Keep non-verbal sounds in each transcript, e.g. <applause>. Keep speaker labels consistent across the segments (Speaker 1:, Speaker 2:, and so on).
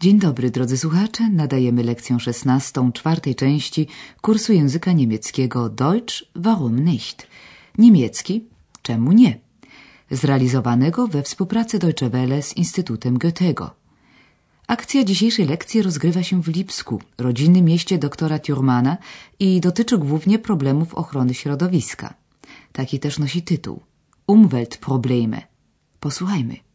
Speaker 1: Dzień dobry, drodzy słuchacze. Nadajemy lekcję szesnastą czwartej części kursu języka niemieckiego Deutsch warum nicht? Niemiecki czemu nie? Zrealizowanego we współpracy Deutsche Welle z Instytutem Goethego. Akcja dzisiejszej lekcji rozgrywa się w Lipsku, rodzinnym mieście doktora Thurmana i dotyczy głównie problemów ochrony środowiska. Taki też nosi tytuł Umweltprobleme. Posłuchajmy.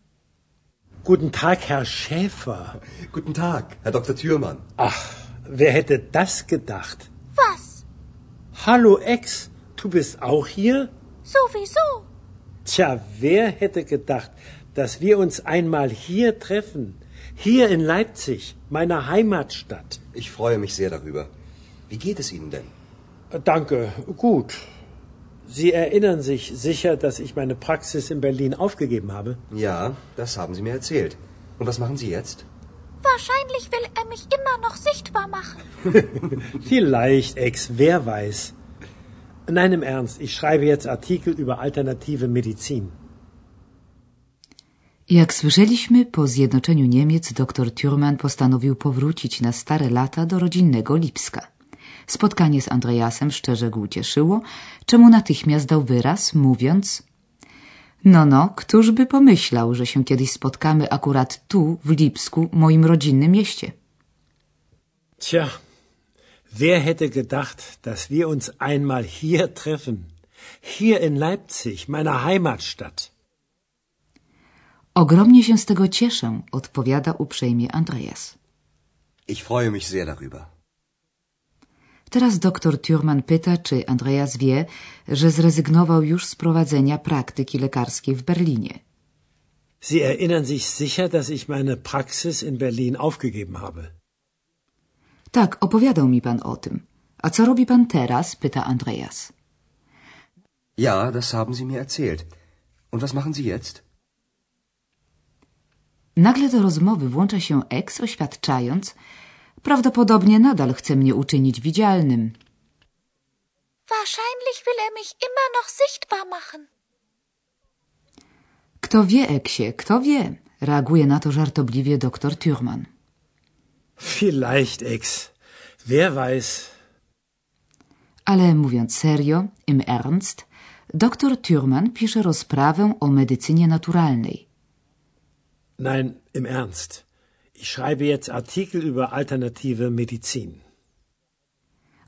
Speaker 2: Guten Tag, Herr Schäfer.
Speaker 3: Guten Tag, Herr Dr. Thürmann.
Speaker 2: Ach, wer hätte das gedacht?
Speaker 4: Was?
Speaker 2: Hallo Ex, du bist auch hier?
Speaker 4: Sowieso.
Speaker 2: Tja, wer hätte gedacht, dass wir uns einmal hier treffen? Hier in Leipzig, meiner Heimatstadt.
Speaker 3: Ich freue mich sehr darüber. Wie geht es Ihnen denn?
Speaker 2: Danke, gut. Sie erinnern sich sicher, dass ich meine Praxis in Berlin aufgegeben habe?
Speaker 3: Ja, das haben Sie mir erzählt. Und was machen Sie jetzt?
Speaker 4: Wahrscheinlich will er mich immer noch sichtbar machen. <laughs>
Speaker 2: Vielleicht, Ex, wer weiß. Nein, im Ernst, ich schreibe jetzt Artikel über alternative Medizin.
Speaker 1: Jak słyszeliśmy, po zjednoczeniu Niemiec dr Thurman postanowił powrócić na stare lata do rodzinnego Lipska. Spotkanie z Andreasem szczerze go ucieszyło, czemu natychmiast dał wyraz, mówiąc No, no, któż by pomyślał, że się kiedyś spotkamy akurat tu, w Lipsku, moim rodzinnym mieście.
Speaker 2: Tja, wer hätte gedacht, dass wir uns einmal hier treffen? Hier in Leipzig, meiner Heimatstadt.
Speaker 1: Ogromnie się z tego cieszę, odpowiada uprzejmie Andreas.
Speaker 3: Ich freue mich sehr darüber.
Speaker 1: Teraz doktor Thurman pyta, czy Andreas wie, że zrezygnował już z prowadzenia praktyki lekarskiej w Berlinie.
Speaker 2: Sie erinnern sich sicher, dass ich meine Praxis in Berlin aufgegeben habe.
Speaker 1: Tak, opowiadał mi pan o tym. A co robi pan teraz? pyta Andreas.
Speaker 3: Ja, das haben Sie mir erzählt. Und was machen Sie jetzt?
Speaker 1: Nagle do rozmowy włącza się ex, oświadczając, prawdopodobnie nadal chce mnie uczynić widzialnym.
Speaker 4: Wahrscheinlich will er mich immer noch sichtbar machen.
Speaker 1: Kto wie, eksie, kto wie? Reaguje na to żartobliwie doktor Thurman.
Speaker 2: Vielleicht, Ex. Wer weiß.
Speaker 1: Ale mówiąc serio, im ernst, doktor Thurman pisze rozprawę o medycynie naturalnej.
Speaker 2: Nein, im Ernst. Ich schreibe jetzt Artikel über alternative Medizin.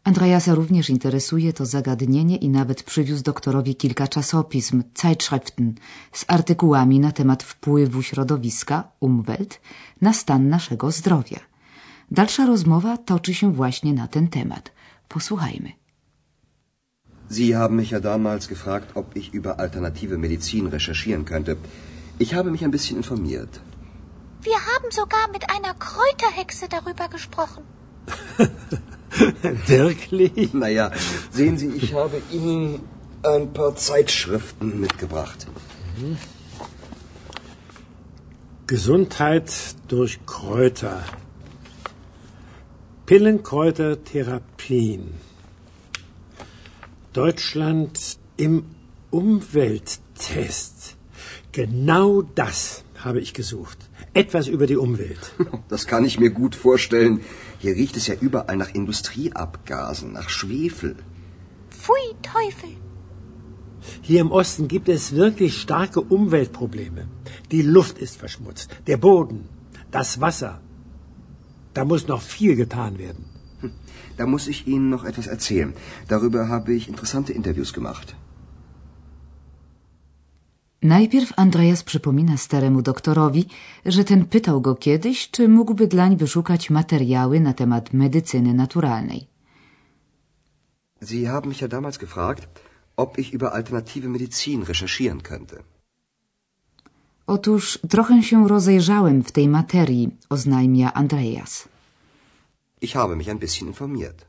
Speaker 1: Andreasa również interesuje to zagadnienie i nawet przywiózł doktorowi kilka czasopism, Zeitschriften, z artykułami na temat wpływu środowiska, Umwelt, na stan naszego zdrowia. Dalsza rozmowa toczy się właśnie na ten temat. Posłuchajmy.
Speaker 3: Sie haben mich ja damals gefragt, ob ich über alternative Medizin recherchieren könnte. Ich habe mich ein bisschen informiert.
Speaker 4: Wir haben sogar mit einer Kräuterhexe darüber gesprochen. <laughs>
Speaker 2: Wirklich?
Speaker 3: Naja, sehen Sie, ich habe Ihnen ein paar Zeitschriften mitgebracht.
Speaker 2: Gesundheit durch Kräuter. Pillenkräutertherapien. Deutschland im Umwelttest. Genau das habe ich gesucht. Etwas über die Umwelt. <laughs>
Speaker 3: Das kann ich mir gut vorstellen. Hier riecht es ja überall nach Industrieabgasen, nach Schwefel.
Speaker 4: Pfui, Teufel.
Speaker 2: Hier im Osten gibt es wirklich starke Umweltprobleme. Die Luft ist verschmutzt, der Boden, das Wasser. Da muss noch viel getan werden.
Speaker 3: Da muss ich Ihnen noch etwas erzählen. Darüber habe ich interessante Interviews gemacht.
Speaker 1: Najpierw Andreas przypomina staremu doktorowi, że ten pytał go kiedyś, czy mógłby dlań wyszukać materiały na temat medycyny naturalnej.
Speaker 3: Sie haben mich ja damals gefragt, ob ich über alternative Medizin recherchieren könnte.
Speaker 1: Otóż trochę się rozejrzałem w tej materii, oznajmia Andreas.
Speaker 3: Ich habe mich ein bisschen informiert.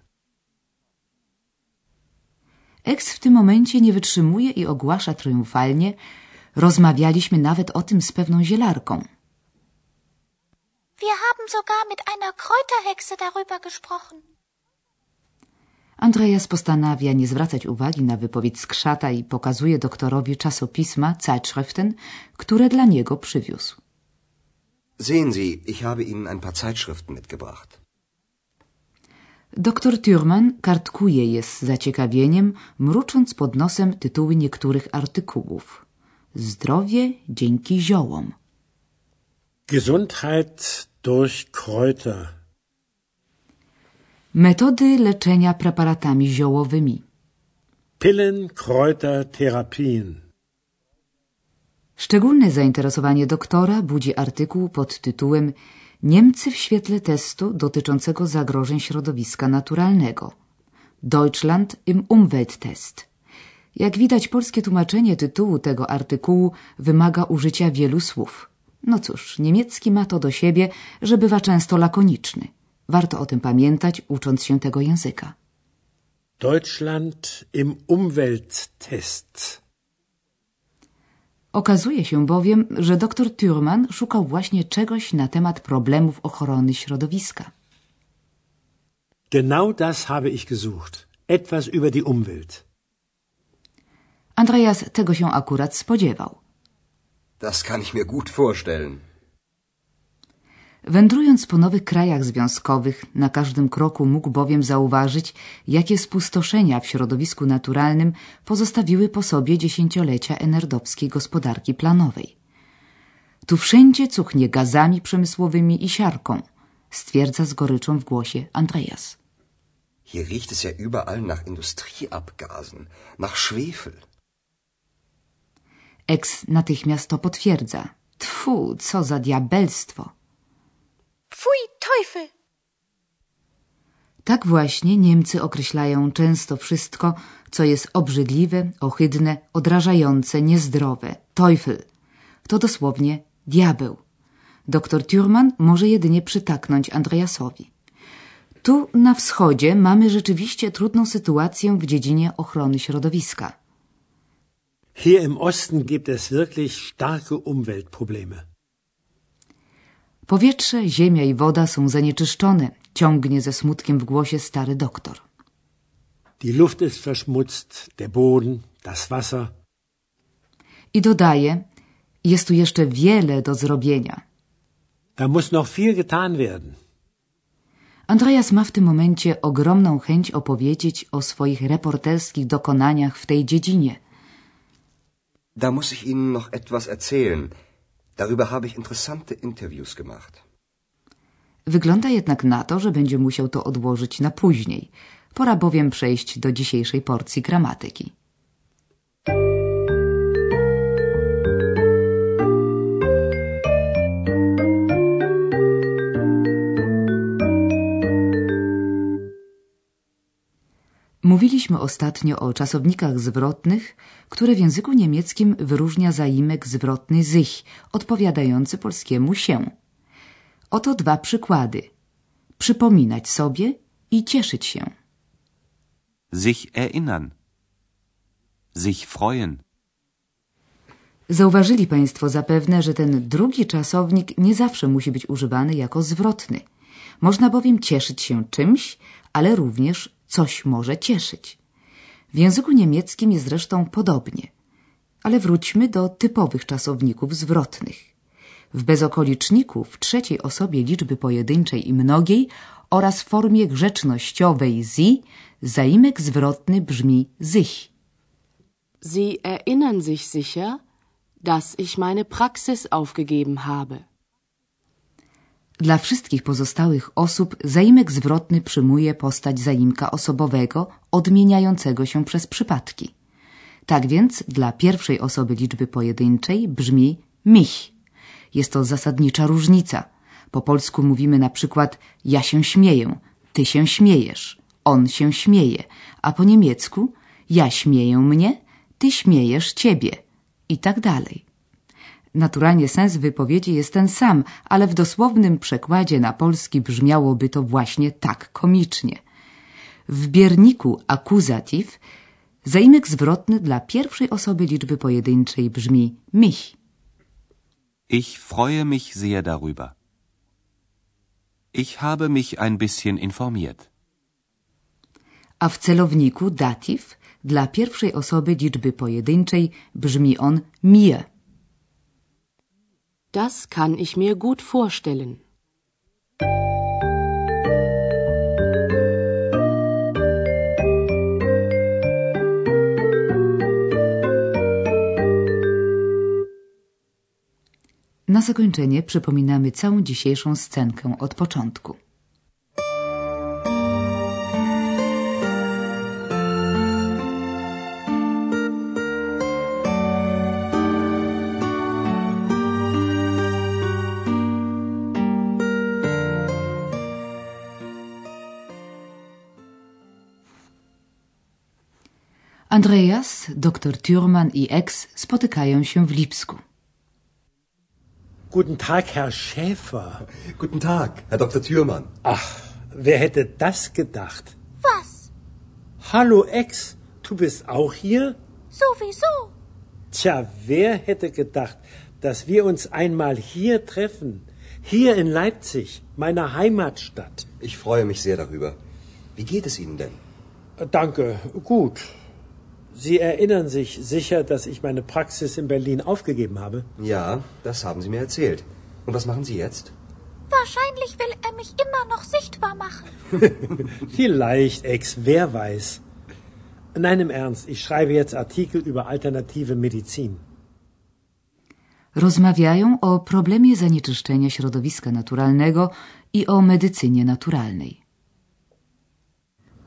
Speaker 1: Eks w tym momencie nie wytrzymuje i ogłasza triumfalnie, rozmawialiśmy nawet o tym z pewną zielarką.
Speaker 4: Wir haben sogar mit einer Kräuterhexe darüber gesprochen.
Speaker 1: Andreas postanawia nie zwracać uwagi na wypowiedź skrzata i pokazuje doktorowi czasopisma, Zeitschriften, które dla niego przywiózł.
Speaker 3: Sehen Sie, ich habe Ihnen ein paar Zeitschriften mitgebracht.
Speaker 1: Doktor Thürmann kartkuje je z zaciekawieniem, mrucząc pod nosem tytuły niektórych artykułów. Zdrowie dzięki ziołom.
Speaker 2: Gesundheit durch Kräuter.
Speaker 1: Metody leczenia preparatami ziołowymi.
Speaker 2: Pillen, Kräuter, Therapien.
Speaker 1: Szczególne zainteresowanie doktora budzi artykuł pod tytułem Niemcy w świetle testu dotyczącego zagrożeń środowiska naturalnego. Deutschland im Umwelttest. Jak widać, polskie tłumaczenie tytułu tego artykułu wymaga użycia wielu słów. No cóż, niemiecki ma to do siebie, że bywa często lakoniczny. Warto o tym pamiętać, ucząc się tego języka.
Speaker 2: Deutschland im Umwelttest.
Speaker 1: Okazuje się bowiem, że dr Thürmann szukał właśnie czegoś na temat problemów ochrony środowiska.
Speaker 2: Genau das habe ich gesucht. Etwas über die Umwelt.
Speaker 1: Andreas tego się akurat spodziewał.
Speaker 3: Das kann ich mir gut vorstellen.
Speaker 1: Wędrując po nowych krajach związkowych, na każdym kroku mógł bowiem zauważyć, jakie spustoszenia w środowisku naturalnym pozostawiły po sobie dziesięciolecia enerdowskiej gospodarki planowej. Tu wszędzie cuchnie gazami przemysłowymi i siarką, stwierdza z goryczą w głosie Andreas.
Speaker 3: Hier riecht es ja überall nach Industrieabgasen, nach Schwefel.
Speaker 1: Ex natychmiast to potwierdza. Tfu, co za diabelstwo!
Speaker 4: Pfui, Teufel!
Speaker 1: Tak właśnie Niemcy określają często wszystko, co jest obrzydliwe, ohydne, odrażające, niezdrowe. Teufel. To dosłownie diabeł. Doktor Thürmann może jedynie przytaknąć Andreasowi. Tu na wschodzie mamy rzeczywiście trudną sytuację w dziedzinie ochrony środowiska.
Speaker 2: Hier im Osten gibt es wirklich starke Umweltprobleme.
Speaker 1: Powietrze, ziemia i woda są zanieczyszczone, ciągnie ze smutkiem w głosie stary doktor.
Speaker 2: Die Luft ist verschmutzt, der Boden, das Wasser.
Speaker 1: I dodaje, jest tu jeszcze wiele do zrobienia.
Speaker 2: Da muss noch viel getan werden.
Speaker 1: Andreas ma w tym momencie ogromną chęć opowiedzieć o swoich reporterskich dokonaniach w tej dziedzinie.
Speaker 3: Da muss ich Ihnen noch etwas erzählen. Darüber habe ich interessante Interviews gemacht.
Speaker 1: Wygląda jednak na to, że będzie musiał to odłożyć na później. Pora bowiem przejść do dzisiejszej porcji gramatyki. Mówiliśmy ostatnio o czasownikach zwrotnych, które w języku niemieckim wyróżnia zaimek zwrotny sich, odpowiadający polskiemu się. Oto dwa przykłady. Przypominać sobie i cieszyć się.
Speaker 5: Sich erinnern. Sich freuen.
Speaker 1: Zauważyli Państwo zapewne, że ten drugi czasownik nie zawsze musi być używany jako zwrotny. Można bowiem cieszyć się czymś, ale również coś może cieszyć. W języku niemieckim jest zresztą podobnie. Ale wróćmy do typowych czasowników zwrotnych. W bezokoliczniku w trzeciej osobie liczby pojedynczej i mnogiej oraz formie grzecznościowej sie zaimek zwrotny brzmi sich.
Speaker 6: Sie erinnern sich sicher, dass ich meine Praxis aufgegeben habe.
Speaker 1: Dla wszystkich pozostałych osób zaimek zwrotny przyjmuje postać zaimka osobowego odmieniającego się przez przypadki. Tak więc dla pierwszej osoby liczby pojedynczej brzmi mich. Jest to zasadnicza różnica. Po polsku mówimy na przykład ja się śmieję, ty się śmiejesz, on się śmieje, a po niemiecku ja śmieję mnie, ty śmiejesz ciebie i tak dalej. Naturalnie sens wypowiedzi jest ten sam, ale w dosłownym przekładzie na polski brzmiałoby to właśnie tak komicznie. W bierniku akuzatyw zaimek zwrotny dla pierwszej osoby liczby pojedynczej brzmi mich.
Speaker 5: Ich freue mich sehr darüber. Ich habe mich ein bisschen informiert.
Speaker 1: A w celowniku datyw dla pierwszej osoby liczby pojedynczej brzmi on mir.
Speaker 6: Das kann ich mir gut vorstellen.
Speaker 1: Na zakończenie przypominamy całą dzisiejszą scenkę od początku. Andreas, dr Thürmann i ex spotykają się w Lipsku.
Speaker 2: Guten Tag, Herr Schäfer.
Speaker 3: Guten Tag, Herr Dr. Thürmann.
Speaker 2: Ach, wer hätte das gedacht?
Speaker 4: Was?
Speaker 2: Hallo Ex, du bist auch hier?
Speaker 4: Sowieso.
Speaker 2: Tja, wer hätte gedacht, dass wir uns einmal hier treffen? Hier in Leipzig, meiner Heimatstadt.
Speaker 3: Ich freue mich sehr darüber. Wie geht es Ihnen denn?
Speaker 2: Danke, gut. Sie erinnern sich sicher, dass ich meine Praxis in Berlin aufgegeben habe?
Speaker 3: Ja, das haben Sie mir erzählt. Und was machen Sie jetzt?
Speaker 4: Wahrscheinlich will er mich immer noch sichtbar machen. <laughs>
Speaker 2: Vielleicht, Ex, wer weiß. Nein, im Ernst, ich schreibe jetzt Artikel über alternative Medizin.
Speaker 1: Rozmawiają o problemie zanieczyszczenia środowiska naturalnego i o medycynie naturalnej.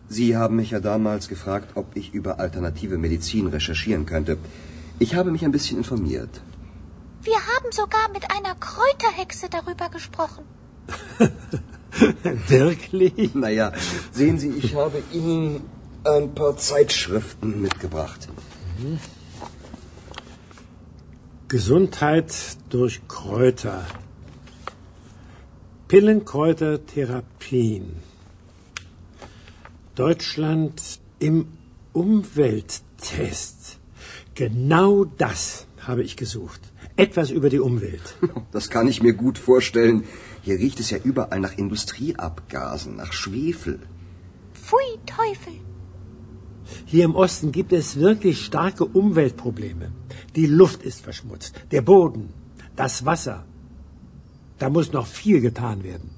Speaker 3: Sie haben mich ja damals gefragt, ob ich über alternative Medizin recherchieren könnte. Ich habe mich ein bisschen informiert.
Speaker 4: Wir haben sogar mit einer Kräuterhexe darüber gesprochen. <laughs>
Speaker 2: Wirklich?
Speaker 3: Naja, sehen Sie, ich habe Ihnen ein paar Zeitschriften mitgebracht.
Speaker 2: Gesundheit durch Kräuter. Pillenkräutertherapien. Deutschland im Umwelttest. Genau das habe ich gesucht. Etwas über die Umwelt. <laughs>
Speaker 3: Das kann ich mir gut vorstellen. Hier riecht es ja überall nach Industrieabgasen, nach Schwefel.
Speaker 4: Pfui, Teufel.
Speaker 2: Hier im Osten gibt es wirklich starke Umweltprobleme. Die Luft ist verschmutzt, der Boden, das Wasser. Da muss noch viel getan werden.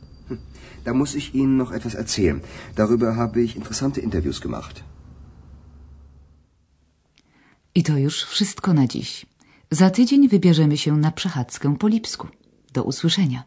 Speaker 3: Da muss ich Ihnen noch etwas erzählen. Darüber habe ich interessante Interviews gemacht.
Speaker 1: I to już wszystko na dziś. Za tydzień wybierzemy się na przechadzkę po Lipsku. Do usłyszenia.